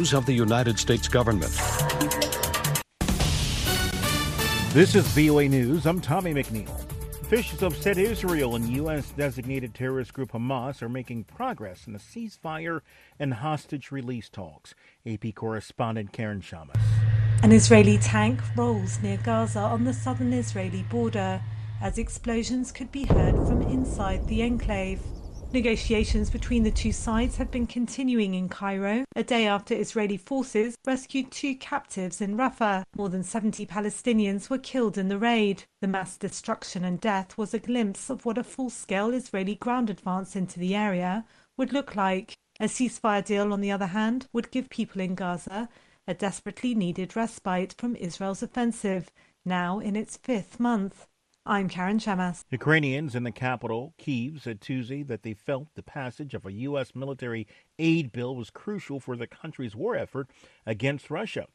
of the United States government. This is VOA News. I'm Tommy McNeil. Officials have said Israel and U.S. designated terrorist group Hamas are making progress in the ceasefire and hostage release talks. AP correspondent Karen Chammas. An Israeli tank rolls near Gaza on the southern Israeli border as explosions could be heard from inside the enclave. Negotiations between the two sides have been continuing in Cairo, a day after Israeli forces rescued two captives in Rafah. More than 70 Palestinians were killed in the raid. The mass destruction and death was a glimpse of what a full scale Israeli ground advance into the area would look like. A ceasefire deal, on the other hand, would give people in Gaza a desperately needed respite from Israel's offensive, now in its fifth month. I'm Karen Chammas. Ukrainians in the capital, Kiev, said Tuesday that they felt the passage of a U.S. military aid bill was crucial for the country's war effort against Russia.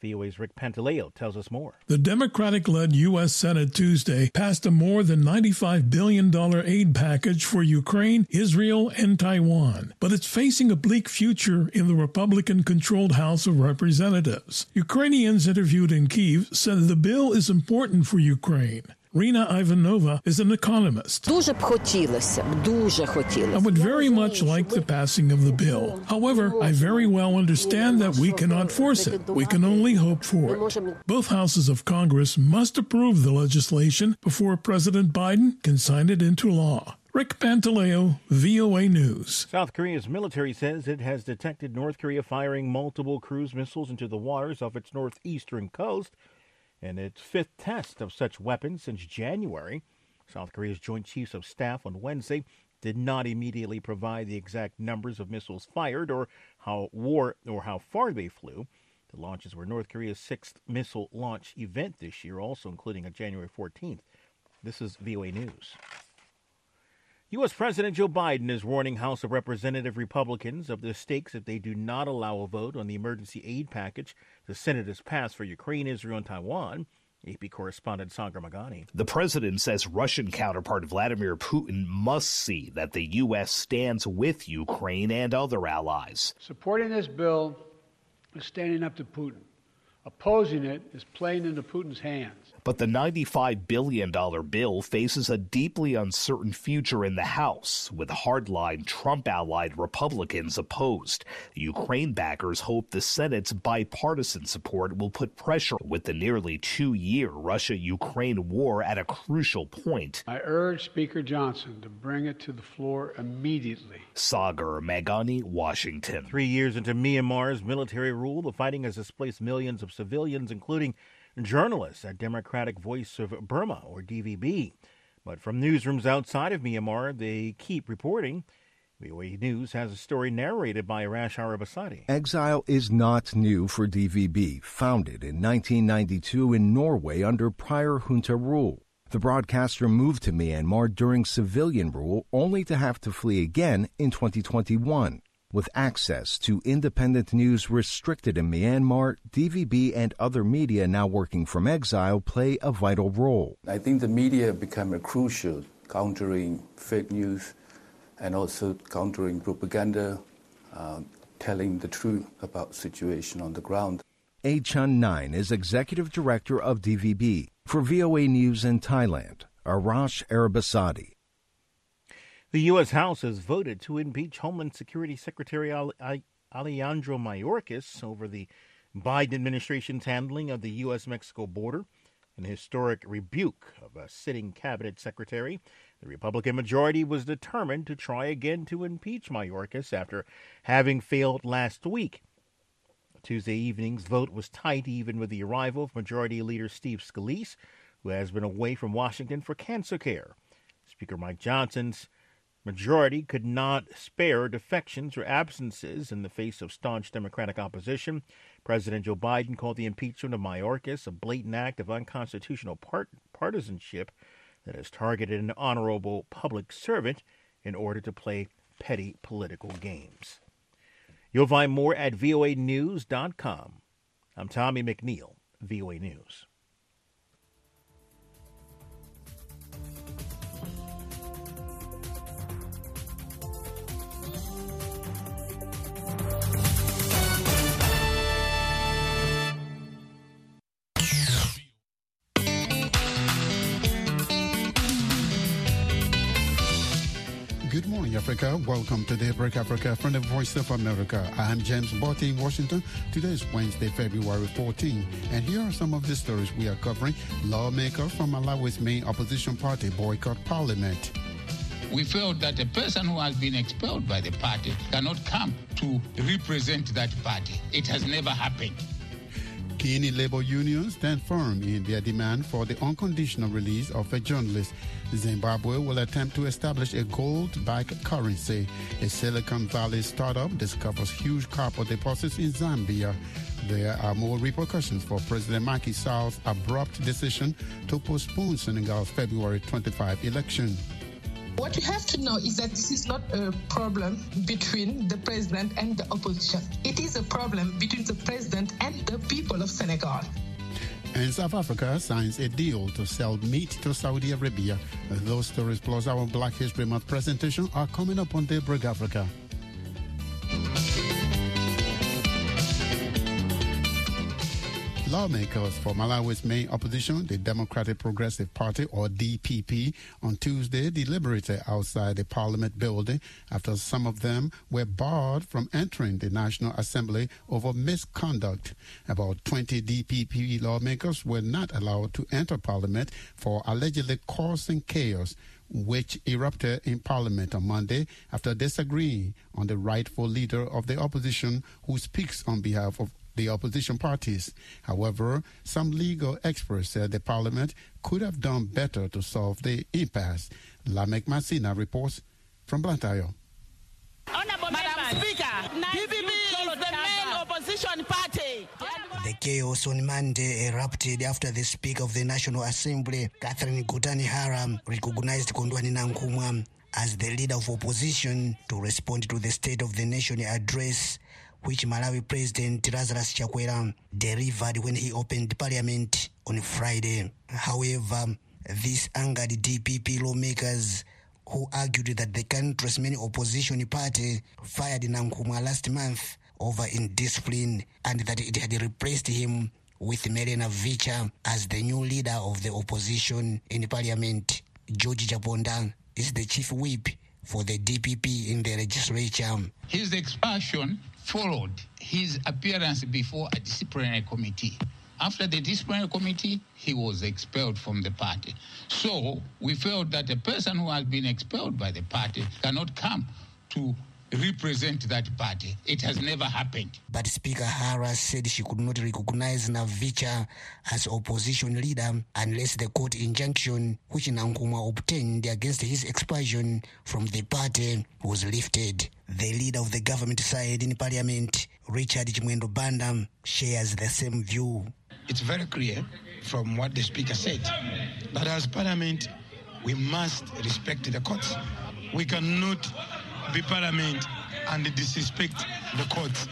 VOA's Rick Pantaleo tells us more. The Democratic led U.S. Senate Tuesday passed a more than $95 billion aid package for Ukraine, Israel, and Taiwan. But it's facing a bleak future in the Republican controlled House of Representatives. Ukrainians interviewed in Kiev said the bill is important for Ukraine. Rina Ivanova is an economist. I would very much like the passing of the bill. However, I very well understand that we cannot force it. We can only hope for it. Both houses of Congress must approve the legislation before President Biden can sign it into law. Rick Pantaleo, VOA News. South Korea's military says it has detected North Korea firing multiple cruise missiles into the waters off its northeastern coast in its fifth test of such weapons since January. South Korea's Joint Chiefs of Staff on Wednesday did not immediately provide the exact numbers of missiles fired or how war or how far they flew. The launches were North Korea's sixth missile launch event this year, also including a January 14th. This is VOA News. U.S. President Joe Biden is warning House of Representative Republicans of the stakes if they do not allow a vote on the emergency aid package the Senate has passed for Ukraine, Israel, and Taiwan. AP correspondent Sagar Meghani. The president says Russian counterpart Vladimir Putin must see that the U.S. stands with Ukraine and other allies. Supporting this bill is standing up to Putin. Opposing it is playing into Putin's hands. But the $95 billion bill faces a deeply uncertain future in the House, with hardline Trump allied Republicans opposed. Ukraine backers hope the Senate's bipartisan support will put pressure with the nearly two year Russia Ukraine war at a crucial point. I urge Speaker Johnson to bring it to the floor immediately. Sagar Meghani, Washington. Three years into Myanmar's military rule, the fighting has displaced millions of civilians, including journalists at Democratic Voice of Burma, or DVB. But from newsrooms outside of Myanmar, they keep reporting. VOA News has a story narrated by Arash Arabasadi. Exile is not new for DVB, founded in 1992 in Norway under prior junta rule. The broadcaster moved to Myanmar during civilian rule only to have to flee again in 2021. With access to independent news restricted in Myanmar, DVB and other media now working from exile play a vital role. I think the media become a crucial countering fake news and also countering propaganda, uh, telling the truth about situation on the ground. Aye Chan Naing is executive director of DVB for VOA News in Thailand. Arash Arabasadi. The U.S. House has voted to impeach Homeland Security Secretary Alejandro Mayorkas over the Biden administration's handling of the U.S. Mexico border, an historic rebuke of a sitting cabinet secretary. The Republican majority was determined to try again to impeach Mayorkas after having failed last week. Tuesday evening's vote was tight, even with the arrival of Majority Leader Steve Scalise, who has been away from Washington for cancer care. Speaker Mike Johnson's majority could not spare defections or absences in the face of staunch Democratic opposition. President Joe Biden called the impeachment of Mayorkas a blatant act of unconstitutional part- partisanship that has targeted an honorable public servant in order to play petty political games. You'll find more at voanews.com. I'm Tommy McNeil, VOA News. Morning, Africa. Welcome to Daybreak Africa from the Voice of America. I'm James Butty in Washington. Today is Wednesday, February 14, and here are some of the stories we are covering. Lawmakers from Malawi's main opposition party boycott parliament. We felt that a person who has been expelled by the party cannot come to represent that party. It has never happened. Key labor unions stand firm in their demand for the unconditional release of a journalist. Zimbabwe will attempt to establish a gold-backed currency. A Silicon Valley startup discovers huge copper deposits in Zambia. There are more repercussions for President Macky Sall's abrupt decision to postpone Senegal's February 25 election. What you have to know is that this is not a problem between the president and the opposition. It is a problem between the president and the people of Senegal. And South Africa signs a deal to sell meat to Saudi Arabia. Those stories plus our Black History Month presentation are coming up on Daybreak Africa. Lawmakers for Malawi's main opposition, the Democratic Progressive Party, or DPP, on Tuesday deliberated outside the parliament building after some of them were barred from entering the National Assembly over misconduct. About 20 DPP lawmakers were not allowed to enter parliament for allegedly causing chaos which erupted in Parliament on Monday after disagreeing on the rightful leader of the opposition who speaks on behalf of the opposition parties. However, some legal experts said the parliament could have done better to solve the impasse. Lameck Masina reports from Blantyre. Honorable Madam Speaker, DPP is the main opposition party. The chaos on Monday erupted after the Speaker of the National Assembly, Catherine Gotani Hara, recognized Kondwani Nankumwa as the leader of opposition to respond to the State of the Nation address which Malawi President Lazarus Chakwera delivered when he opened parliament on Friday. However, this angered DPP lawmakers who argued that the country's main opposition party fired Nankumwa last month over indiscipline and that it had replaced him with Melena Vicha as the new leader of the opposition in parliament. George Chaponda is the chief whip for the DPP in the legislature. His expulsion followed his appearance before a disciplinary committee. After the disciplinary committee, he was expelled from the party. So we felt that a person who has been expelled by the party cannot come to represent that party. It has never happened. But Speaker Harris said she could not recognize Navicha as opposition leader unless the court injunction which Nankumwa obtained against his expulsion from the party was lifted. The leader of the government side in parliament, Richard Chimwendo Banda, shares the same view. It's very clear from what the speaker said that as parliament we must respect the courts. We cannot be parliament and disrespect the courts.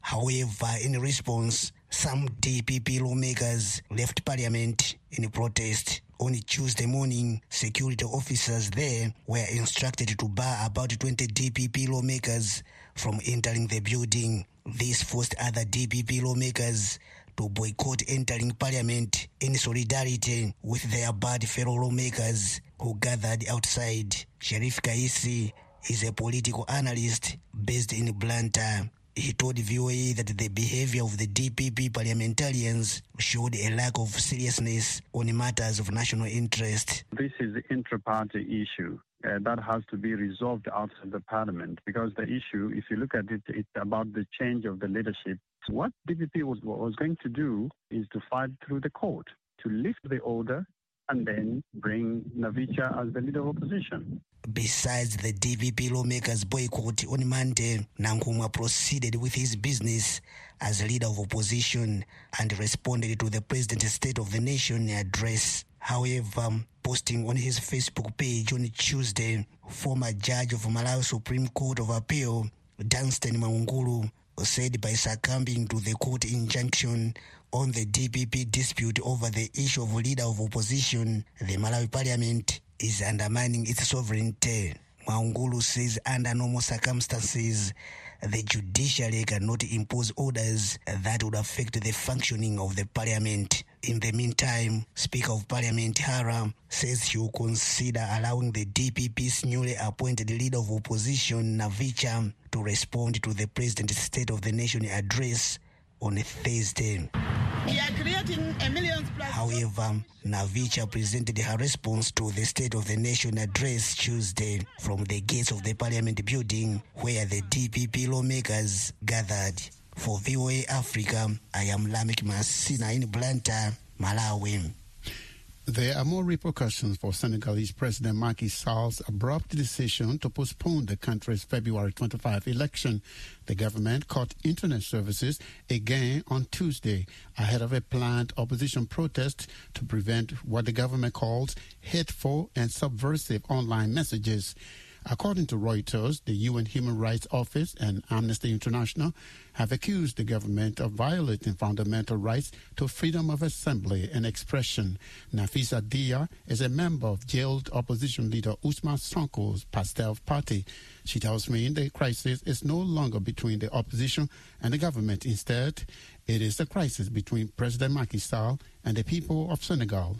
However, in response, some DPP lawmakers left parliament in protest. On Tuesday morning, security officers there were instructed to bar about 20 DPP lawmakers from entering the building. This forced other DPP lawmakers to boycott entering parliament in solidarity with their bad fellow lawmakers who gathered outside. Sharif Kaisi is a political analyst based in Blantyre. He told VOA that the behavior of the DPP parliamentarians showed a lack of seriousness on matters of national interest. This is an intra-party issue. Uh, that has to be resolved outside the parliament because the issue, if you look at it, it's about the change of the leadership. What DPP was, was going to do is to fight through the court to lift the order and then bring Navicha as the leader of opposition. Besides the DPP lawmakers' boycott on Monday, Nankumwa proceeded with his business as leader of opposition and responded to the President's State of the Nation address. However, posting on his Facebook page on Tuesday, former judge of Malawi Supreme Court of Appeal, Dunstan Mwaungulu, said by succumbing to the court injunction on the DPP dispute over the issue of leader of opposition, the Malawi parliament is undermining its sovereignty. Mwaungulu says under normal circumstances, the judiciary cannot impose orders that would affect the functioning of the parliament. In the meantime, Speaker of Parliament Hara says he will consider allowing the DPP's newly appointed leader of opposition, Navicha, to respond to the President's State of the Nation address on Thursday. However, Navicha presented her response to the State of the Nation address Tuesday from the gates of the Parliament building where the DPP lawmakers gathered. For VOA Africa, I am Lameck Masina in Blantyre, Malawi. There are more repercussions for Senegalese President Macky Sall's abrupt decision to postpone the country's February 25 election. The government cut internet services again on Tuesday ahead of a planned opposition protest to prevent what the government calls hateful and subversive online messages. According to Reuters, the UN Human Rights Office and Amnesty International have accused the government of violating fundamental rights to freedom of assembly and expression. Nafisa Dia is a member of jailed opposition leader Ousmane Sonko's Pastef party. She tells me the crisis is no longer between the opposition and the government. Instead, it is a crisis between President Macky Sall and the people of Senegal.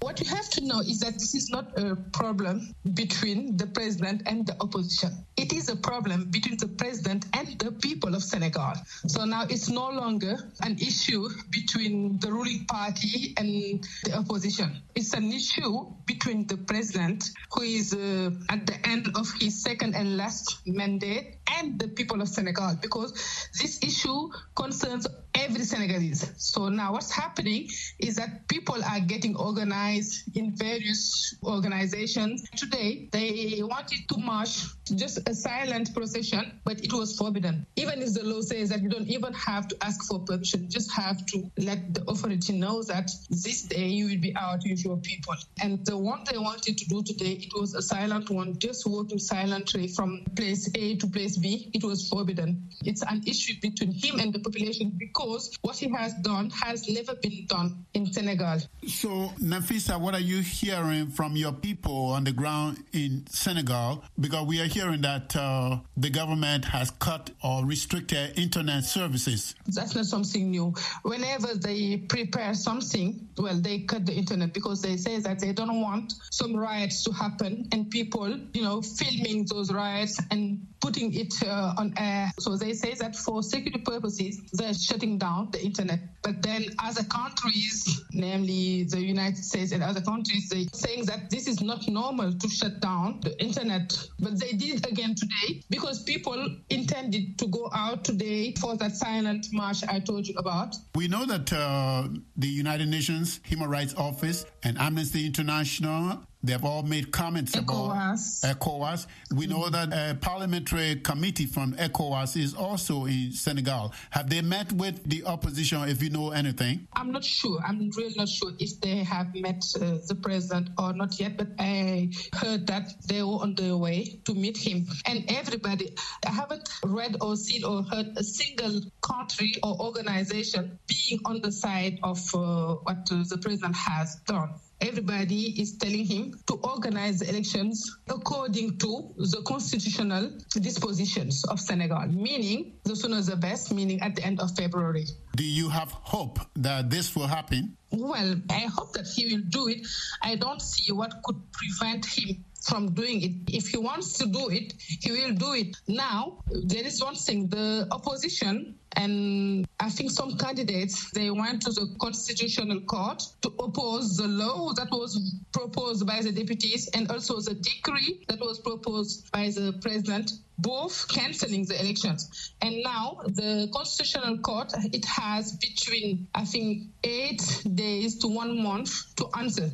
What you have to know is that this is not a problem between the president and the opposition. It is a problem between the president and the people of Senegal. So now it's no longer an issue between the ruling party and the opposition. It's an issue between the president, who is uh, at the end of his second and last mandate, and the people of Senegal, because this issue concerns every Senegalese. So now what's happening is that people are getting organized in various organizations. Today, they wanted to march just a silent procession, but it was forbidden. Even if the law says that you don't even have to ask for permission, you just have to let the authority know that this day you will be out with your people. And the one they wanted to do today, it was a silent one, just walking silently from place A to place It was forbidden. It's an issue between him and the population because what he has done has never been done in Senegal. So, Nafisa, what are you hearing from your people on the ground in Senegal? Because we are hearing that uh, the government has cut or restricted internet services. That's not something new. Whenever they prepare something, well, they cut the internet because they say that they don't want some riots to happen and people, you know, filming those riots and putting it uh, on air. So they say that for security purposes, they're shutting down the internet. But then other countries, namely the United States and other countries, they saying that this is not normal to shut down the internet. But they did it again today because people intended to go out today for that silent march I told you about. We know that uh, the United Nations Human Rights Office and Amnesty International They've all made comments ECOWAS. about ECOWAS. We know that a parliamentary committee from ECOWAS is also in Senegal. Have they met with the opposition, if you know anything? I'm not sure. I'm really not sure if they have met uh, the president or not yet, but I heard that they were on their way to meet him. And everybody, I haven't read or seen or heard a single country or organization being on the side of uh, what uh, the president has done everybody is telling him to organize the elections according to the constitutional dispositions of Senegal, meaning the sooner the best, meaning at the end of February. Do you have hope that this will happen? Well, I hope that he will do it. I don't see what could prevent him from doing it. If he wants to do it, he will do it. Now, there is one thing the opposition and I think some candidates they went to the constitutional court to oppose the law that was proposed by the deputies and also the decree that was proposed by the president both canceling the elections and now the constitutional court it has between i think 8 days to 1 month to answer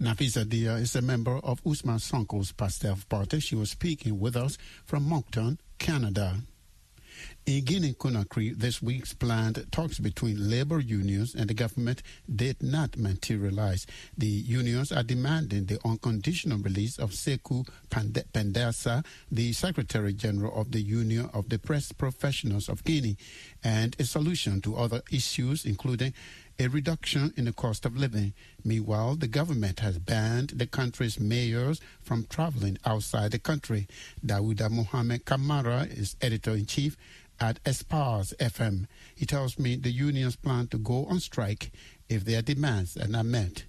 Nafisa Dia is a member of Ousmane Sonko's Pastef party. She was speaking with us from Moncton, Canada. In Guinea Conakry, this week's planned talks between labor unions and the government did not materialize. The unions are demanding the unconditional release of Sekou Pendessa, the Secretary General of the Union of the Press Professionals of Guinea, and a solution to other issues, including a reduction in the cost of living. Meanwhile, the government has banned the country's mayors from traveling outside the country. Dawuda Mohamed Kamara is editor in chief at Espace FM. He tells me the unions plan to go on strike if their demands are not met.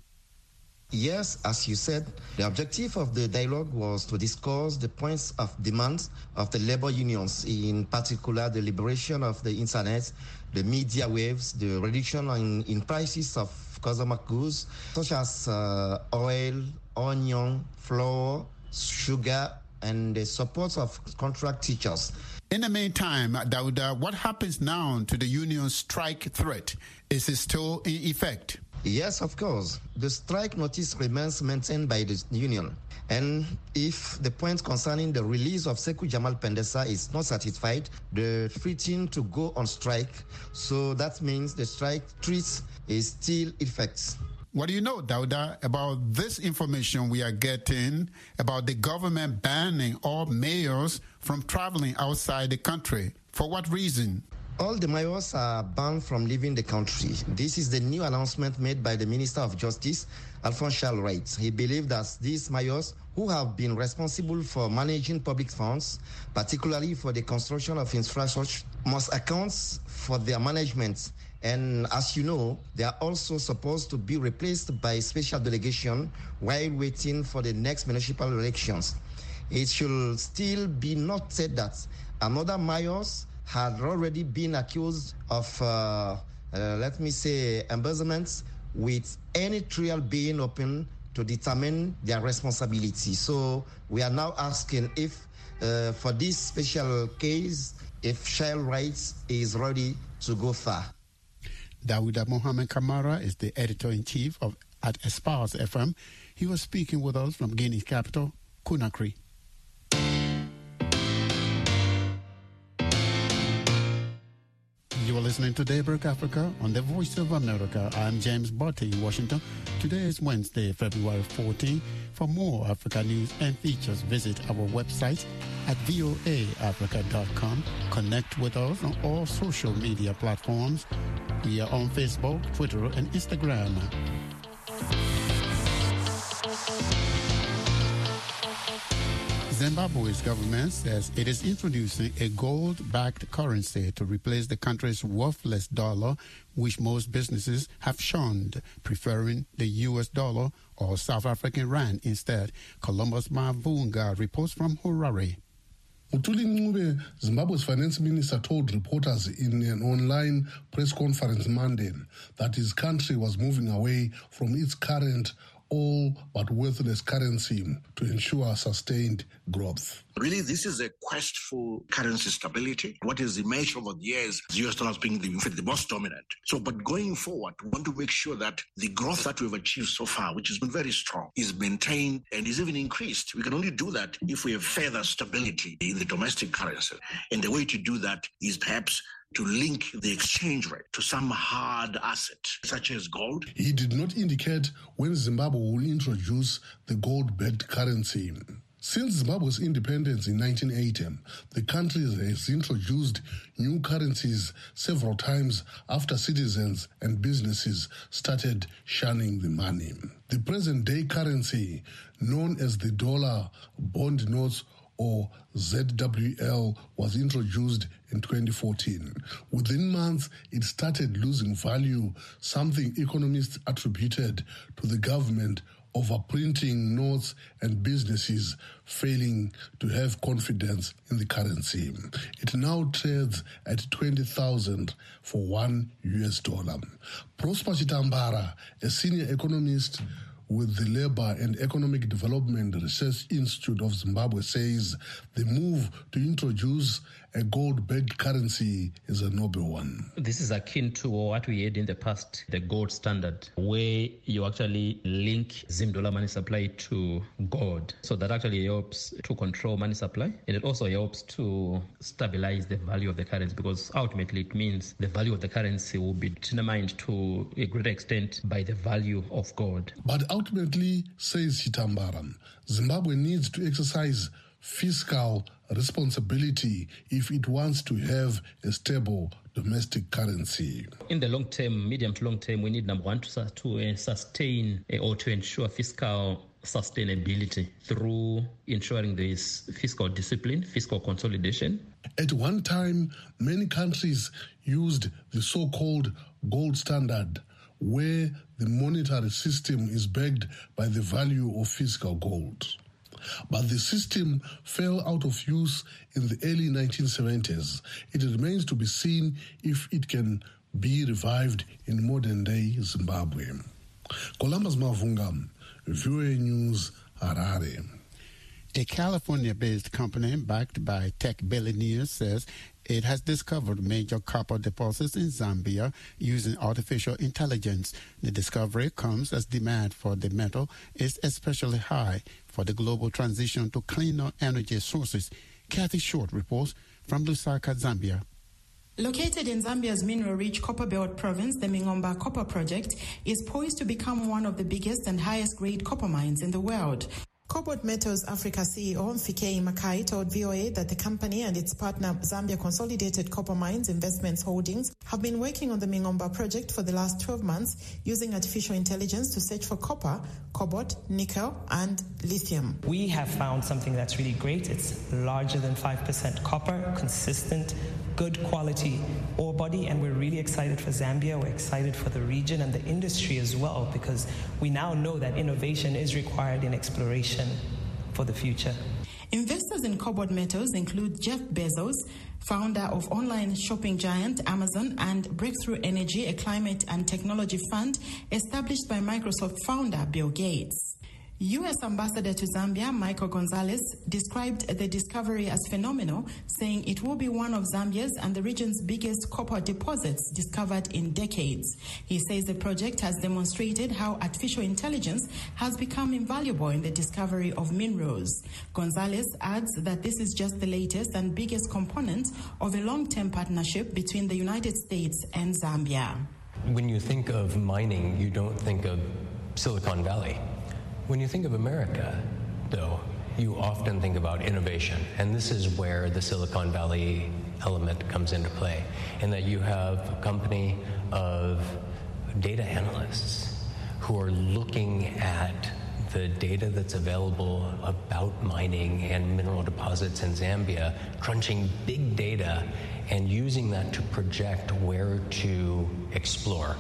Yes, as you said, the objective of the dialogue was to discuss the points of demand of the labor unions, in particular the liberation of the internet, the media waves, the reduction in, in prices of consumer goods such as uh, oil, onion, flour, sugar, and the support of contract teachers. In the meantime, Dauda, what happens now to the union strike threat? Is it still in effect? Yes, of course. The strike notice remains maintained by the union. And if the point concerning the release of Sekou Jamal Pendessa is not satisfied, the threatening to go on strike. So that means the strike threat is still effect. What do you know, Dauda, about this information we are getting about the government banning all mayors from traveling outside the country? For what reason? All the mayors are banned from leaving the country. This is the new announcement made by the Minister of Justice, Alphonse Charles Wright. He believed that these mayors, who have been responsible for managing public funds, particularly for the construction of infrastructure, must account for their management. And as you know, they are also supposed to be replaced by special delegation while waiting for the next municipal elections. It should still be noted that another mayors had already been accused of, uh, uh, let me say, embezzlement with any trial being open to determine their responsibility. So we are now asking if, uh, for this special case, if Charles Wright is ready to go far. Dawida Mohamed Kamara is the editor-in-chief of at Espace FM. He was speaking with us from Guinea's capital, Conakry. You are listening to Daybreak Africa on the Voice of America. I'm James Butty in Washington. Today is Wednesday, February 14. For more Africa news and features, visit our website at voaafrica.com. Connect with us on all social media platforms. We are on Facebook, Twitter, and Instagram. Zimbabwe's government says it is introducing a gold-backed currency to replace the country's worthless dollar, which most businesses have shunned, preferring the U.S. dollar or South African rand instead. Columbus Mavunga reports from Harare. Mthuli Zimbabwe's finance minister, told reporters in an online press conference Monday that his country was moving away from its current all but worthless currency to ensure sustained growth. Really, this is a quest for currency stability. What is emerged over the years, the US dollar being the, the most dominant. So, but going forward, we want to make sure that the growth that we've achieved so far, which has been very strong, is maintained and is even increased. We can only do that if we have further stability in the domestic currency. And the way to do that is perhaps to link the exchange rate to some hard asset, such as gold. He did not indicate when Zimbabwe will introduce the gold backed currency. Since Zimbabwe's independence in 1980, the country has introduced new currencies several times after citizens and businesses started shunning the money. The present day currency, known as the dollar bond notes or ZWL was introduced in 2014. Within months, it started losing value, something economists attributed to the government overprinting notes and businesses failing to have confidence in the currency. It now trades at 20,000 for one US dollar. Prosper Chitambara, a senior economist with the Labor and Economic Development Research Institute of Zimbabwe says the move to introduce a gold-backed currency is a noble one. This is akin to what we had in the past, the gold standard, where you actually link Zim dollar money supply to gold. So that actually helps to control money supply and it also helps to stabilize the value of the currency because ultimately it means the value of the currency will be determined to a greater extent by the value of gold. But ultimately, says Chitambara, Zimbabwe needs to exercise fiscal responsibility if it wants to have a stable domestic currency. In the long term, medium to long term, we need number one to, to uh, sustain uh, or to ensure fiscal sustainability through ensuring there is fiscal discipline, fiscal consolidation. At one time, many countries used the so called gold standard, where the monetary system is backed by the value of physical gold. But the system fell out of use in the early 1970s. It remains to be seen if it can be revived in modern day Zimbabwe. Columbus Mavunga, VOA News, Harare. A California based company backed by tech billionaires says it has discovered major copper deposits in Zambia using artificial intelligence. The discovery comes as demand for the metal is especially high for the global transition to cleaner energy sources. Kathy Short reports from Lusaka, Zambia. Located in Zambia's mineral-rich Copperbelt province, the Mingomba Copper Project is poised to become one of the biggest and highest-grade copper mines in the world. KoBold Metals Africa CEO Mfikeyi Makayi told VOA that the company and its partner Zambia Consolidated Copper Mines Investments Holdings have been working on the Mingomba project for the last 12 months using artificial intelligence to search for copper, cobalt, nickel, and lithium. We have found something that's really great. It's larger than 5% copper, consistent, good quality ore body, and we're really excited for Zambia. We're excited for the region and the industry as well because we now know that innovation is required in exploration for the future. Investors in KoBold Metals include Jeff Bezos, founder of online shopping giant Amazon, and Breakthrough Energy, a climate and technology fund established by Microsoft founder Bill Gates. U.S. Ambassador to Zambia, Michael Gonzalez, described the discovery as phenomenal, saying it will be one of Zambia's and the region's biggest copper deposits discovered in decades. He says the project has demonstrated how artificial intelligence has become invaluable in the discovery of minerals. Gonzalez adds that this is just the latest and biggest component of a long term partnership between the United States and Zambia. When you think of mining, you don't think of Silicon Valley when you think of America, though, you often think about innovation, and this is where the Silicon Valley element comes into play, in that you have a company of data analysts who are looking at the data that's available about mining and mineral deposits in Zambia, crunching big data and using that to project where to explore.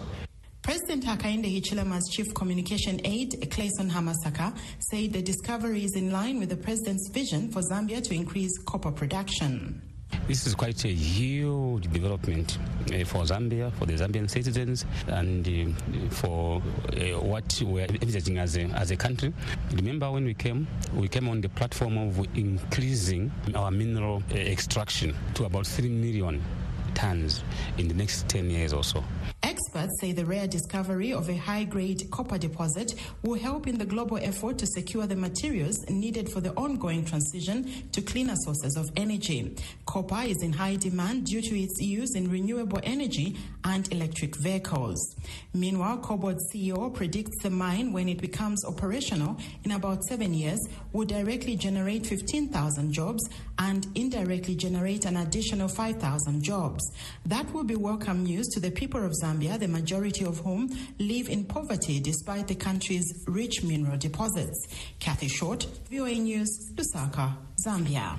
President Hakainde Hichilema's chief communication aide, Clayson Hamasaka, said the discovery is in line with the president's vision for Zambia to increase copper production. This is quite a huge development uh, for Zambia, for the Zambian citizens, and uh, for uh, what we're envisaging as a, as a country. Remember when we came, we came on the platform of increasing our mineral extraction to about 3 million tons in the next 10 years or so. Experts say the rare discovery of a high grade copper deposit will help in the global effort to secure the materials needed for the ongoing transition to cleaner sources of energy. Copper is in high demand due to its use in renewable energy and electric vehicles. Meanwhile, KoBold CEO predicts the mine, when it becomes operational in about seven years, will directly generate 15,000 jobs and indirectly generate an additional 5,000 jobs. That will be welcome news to the people of Zambia, the majority of whom live in poverty despite the country's rich mineral deposits. Kathy Short, VOA News, Lusaka, Zambia.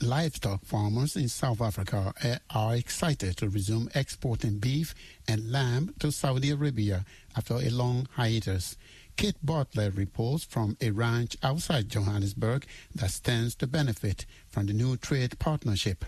Livestock farmers in South Africa are excited to resume exporting beef and lamb to Saudi Arabia after a long hiatus. Kate Bartlett reports from a ranch outside Johannesburg that stands to benefit from the new trade partnership.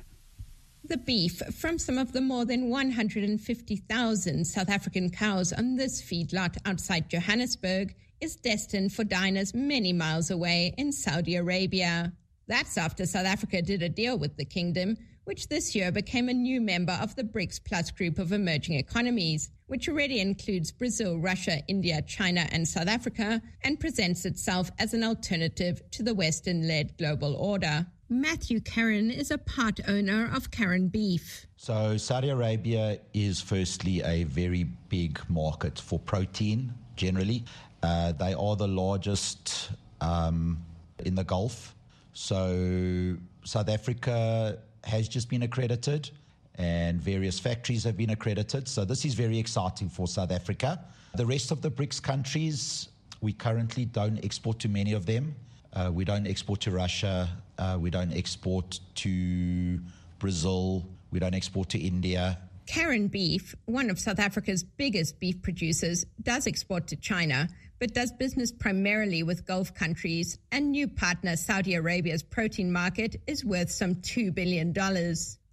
The beef from some of the more than 150,000 South African cows on this feedlot outside Johannesburg is destined for diners many miles away in Saudi Arabia. That's after South Africa did a deal with the kingdom, which this year became a new member of the BRICS Plus group of emerging economies, which already includes Brazil, Russia, India, China, and South Africa, and presents itself as an alternative to the Western led global order. Matthew Karan is a part owner of Karan Beef. So, Saudi Arabia is firstly a very big market for protein generally. Uh, they are the largest um, in the Gulf. So, South Africa has just been accredited and various factories have been accredited. So, this is very exciting for South Africa. The rest of the BRICS countries, we currently don't export to many of them. Uh, we don't export to Russia. Uh, we don't export to Brazil. We don't export to India. Karan Beef, one of South Africa's biggest beef producers, does export to China, but does business primarily with Gulf countries, and new partner Saudi Arabia's protein market is worth some $2 billion.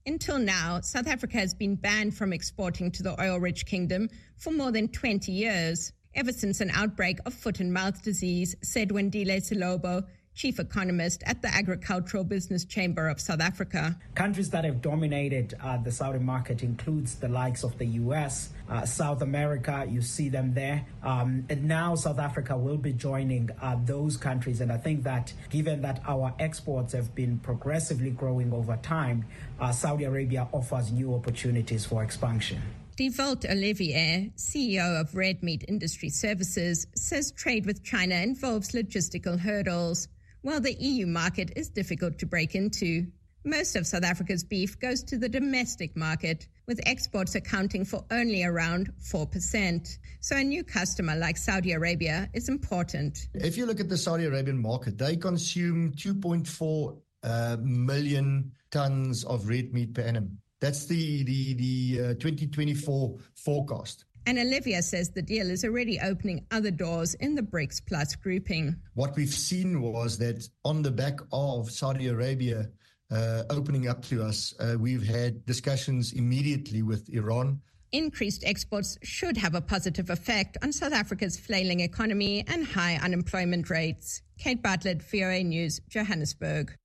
Until now, South Africa has been banned from exporting to the oil rich kingdom for more than 20 years, ever since an outbreak of foot and mouth disease, said Wandile Sihlobo, chief economist at the Agricultural Business Chamber of South Africa. Countries that have dominated uh, the Saudi market includes the likes of the U.S., uh, South America. You see them there, um, and now South Africa will be joining uh, those countries. And I think that given that our exports have been progressively growing over time, uh, Saudi Arabia offers new opportunities for expansion. Dewald Olivier, CEO of Red Meat Industry Services, says trade with China involves logistical hurdles while the EU market is difficult to break into. Most of South Africa's beef goes to the domestic market, with exports accounting for only around 4%. So a new customer like Saudi Arabia is important. If you look at the Saudi Arabian market, they consume 2.4 uh, million tons of red meat per annum. That's the the the uh, 2024 forecast. And Olivier says the deal is already opening other doors in the BRICS Plus grouping. What we've seen was that on the back of Saudi Arabia uh, opening up to us, uh, we've had discussions immediately with Iran. Increased exports should have a positive effect on South Africa's flailing economy and high unemployment rates. Kate Bartlett, VOA News, Johannesburg.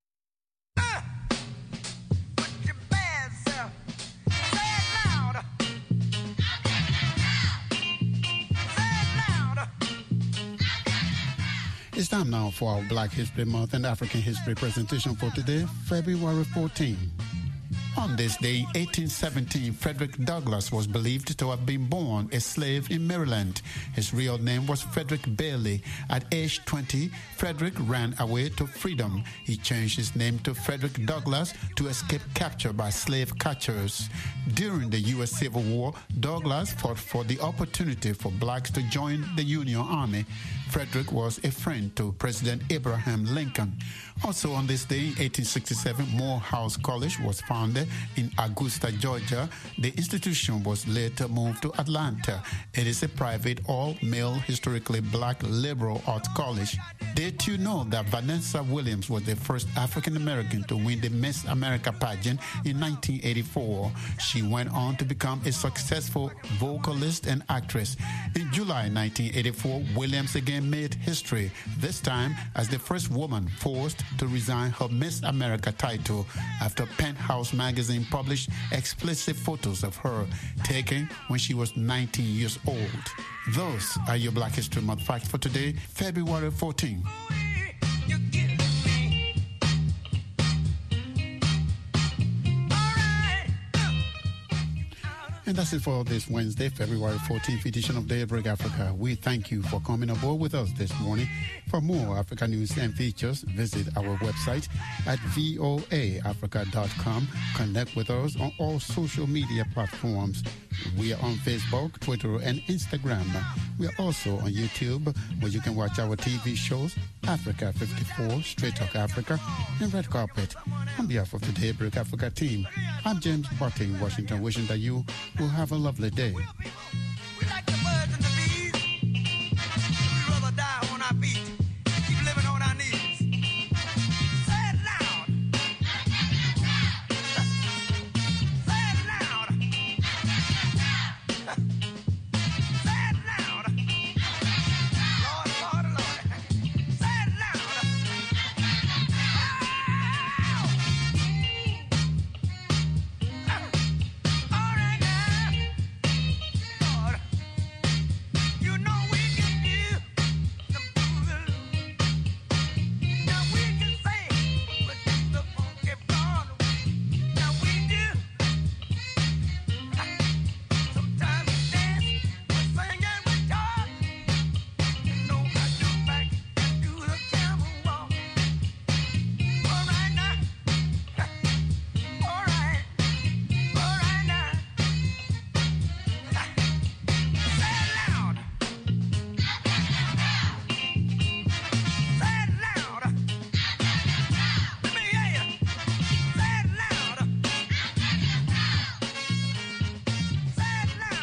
It's time now for our Black History Month and African History presentation for today, February 14. On this day, 1817, Frederick Douglass was believed to have been born a slave in Maryland. His real name was Frederick Bailey. At age 20, Frederick ran away to freedom. He changed his name to Frederick Douglass to escape capture by slave catchers. During the U.S. Civil War, Douglass fought for the opportunity for blacks to join the Union Army. Frederick was a friend to President Abraham Lincoln. Also on this day, 1867, Morehouse College was founded in Augusta, Georgia. The institution was later moved to Atlanta. It is a private, all-male, historically black liberal arts college. Did you know that Vanessa Williams was the first African American to win the Miss America pageant in 1984? She went on to become a successful vocalist and actress. In July 1984, Williams again made history, this time as the first woman forced to resign her Miss America title after Penthouse magazine published explicit photos of her taken when she was 19 years old. Those are your Black History Month facts for today, February 14. And that's it for this Wednesday, February 14th edition of Daybreak Africa. We thank you for coming aboard with us this morning. For more Africa news and features, visit our website at voaafrica.com. Connect with us on all social media platforms. We are on Facebook, Twitter, and Instagram. We are also on YouTube, where you can watch our TV shows, Africa 54, Straight Talk Africa, and Red Carpet. On behalf of the Daybreak Africa team, I'm James Barton in Washington, wishing that you will have a lovely day.